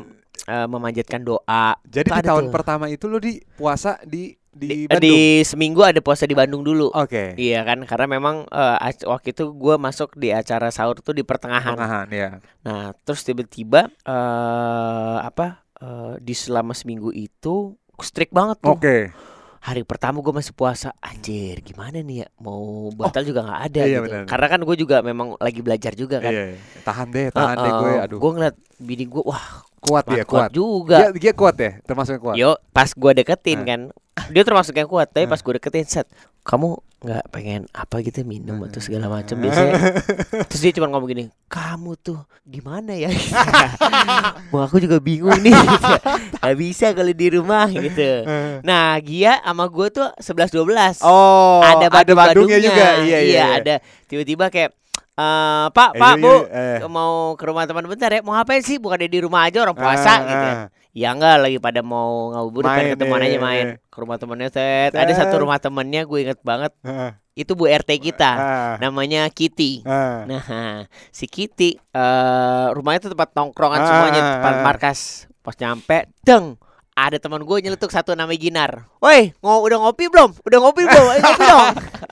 eh, memanjatkan doa. jadi Tuh di tahun tuh. pertama itu lo di puasa di di, Di, Bandung. di seminggu ada puasa di Bandung dulu. Oke. Iya kan karena memang ac- waktu itu gue masuk di acara sahur tuh di pertengahan. Pertengahan ya. Nah, terus tiba-tiba eh apa eh, di selama seminggu itu strict banget tuh. Oke. Hari pertama gue masih puasa, anjir gimana nih ya mau batal juga nggak ada iya gitu. benar. Karena kan gue juga memang lagi belajar juga kan. Iya, iya. Tahan deh, tahan deh gue. Aduh. Gue ngeliat bini gue, wah kuat dia, kuat, kuat. juga. Dia, dia kuat ya, termasuk yang kuat. Yo, pas gue deketin Nah. kan, dia termasuk yang kuat tapi pas gue deketin set kamu nggak pengen apa gitu minum atau segala macam biasanya terus dia cuma ngomong gini kamu tuh di mana ya Wah aku juga bingung nih gitu. Gak bisa kalau di rumah gitu nah Gia sama gue tuh 11-12 Oh, ada badu Bandungnya juga. Iya, iya. iya. ada tiba-tiba kayak eh Pak, Eh, Pak, iya, Bu, iya, eh. mau ke rumah teman bentar ya. Mau ngapain sih? Bukan di rumah aja orang puasa Ah, gitu. ya. ah. Ya enggak lagi pada mau ngabuburit pengen ketemuan iya, aja iya, main iya. ke rumah temennya set. Ada satu rumah temennya gue inget banget Heeh. itu Bu RT kita. Ah, Namanya Kitty. ah. Nah, si Kitty eh rumahnya tuh tempat tongkrongan Ah, semuanya, ah, tempat ah. markas. Pas nyampe, deng, ada teman gue nyeletuk satu namanya Ginar. Woi, ngo udah ngopi belum? Udah ngopi belum? Ayo ngopi dong.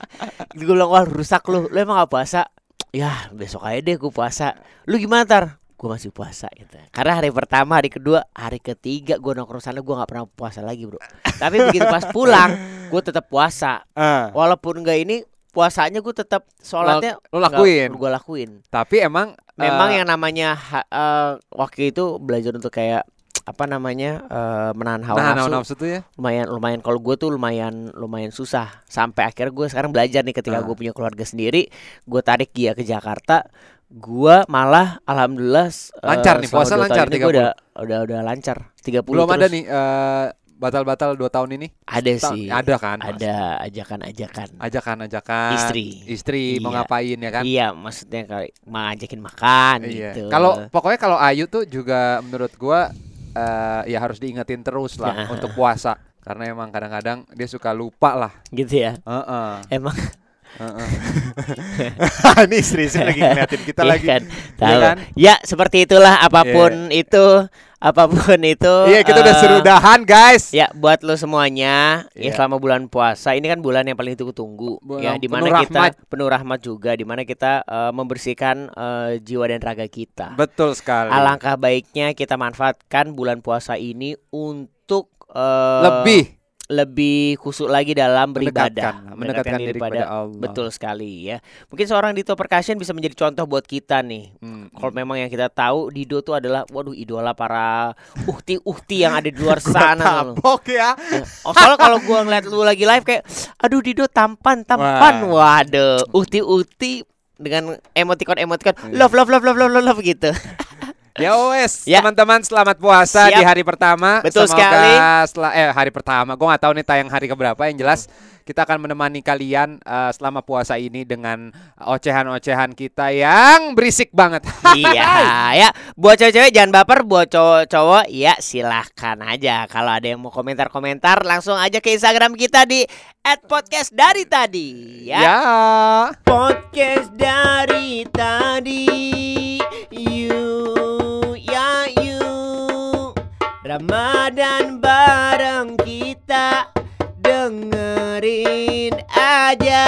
gue bilang, wah rusak lu, lu emang gak puasa? Ya besok aja deh gue puasa. Lu gimana tar? Gue masih puasa gitu. Karena hari pertama, hari kedua, hari ketiga gue nongkrong sana gue nggak pernah puasa lagi bro. Tapi begitu pas pulang, gue tetap puasa. Ah. Walaupun enggak ini puasanya gue tetap sholatnya Lo lakuin. gue lakuin. Tapi emang Memang eh, yang namanya eh, waktu itu belajar untuk kayak apa namanya eh, menahan hawa nah, nafsu nafsu tuh ya. lumayan lumayan kalau gue tuh lumayan lumayan susah sampai akhirnya gue sekarang belajar nih ketika Ah. gue punya keluarga sendiri gue tarik dia ke Jakarta gue malah alhamdulillah eh, Lancar nih, selama puasa lancar, ini gua udah udah udah lancar 30 Belum ada terus. nih eh, batal-batal dua tahun ini. ada Ta- sih Ada kan? Ada ajakan-ajakan Ajakan-ajakan. Istri. Istri mau Iya. ngapain ya kan? iya maksudnya kayak ngajakin makan Iya. gitu Kalau pokoknya kalau Ayu tuh juga menurut gua eh, ya harus diingetin terus lah Nah. untuk puasa karena emang kadang-kadang dia suka lupa lah. gitu ya Heeh. emang heeh. Ini istri-istri lagi ngeliatin kita Iya lagi. kan? Iya Tahu. kan? Ya seperti itulah apa pun itu, apa pun itu. Iya, kita udah eh, seru udahan, guys. Ya buat lo semuanya ya Iya. selama bulan puasa ini kan bulan yang paling ditunggu-tunggu ya di mana kita rahmat. penuh rahmat juga di mana kita eh, membersihkan eh, jiwa dan raga kita. Betul sekali. Alangkah baiknya kita manfaatkan bulan puasa ini untuk eh, Lebih lebih khusyuk lagi dalam beribadah, Mendekatkan, mendekatkan diri kepada Allah. Betul sekali ya. Mungkin seorang Dito Percussion bisa menjadi contoh buat kita nih. Hmm, Kalau memang yang kita tahu Dido tuh adalah waduh idola para uhti-uhti yang ada di luar sana tabok ya. Oh, soalnya kalau gua ngeliat lu lagi live kayak aduh Dido tampan tampan waduh uhti-uhti dengan emoticon-emoticon love love love love love love, love gitu. Ya wes, Ya. teman-teman selamat puasa Siap. di hari pertama. Betul Semoga sekali. sela- eh hari pertama. Gue nggak tahu nih tayang hari keberapa. Yang jelas kita akan menemani kalian eh, selama puasa ini dengan ocehan-ocehan kita yang berisik banget. iya ya buat cewek-cewek jangan baper buat cowok-cowok ya silahkan aja kalau ada yang mau komentar-komentar langsung aja ke Instagram kita di @podcast dari tadi ya. ya. Podcast dari tadi Ramadan bareng kita Dengerin aja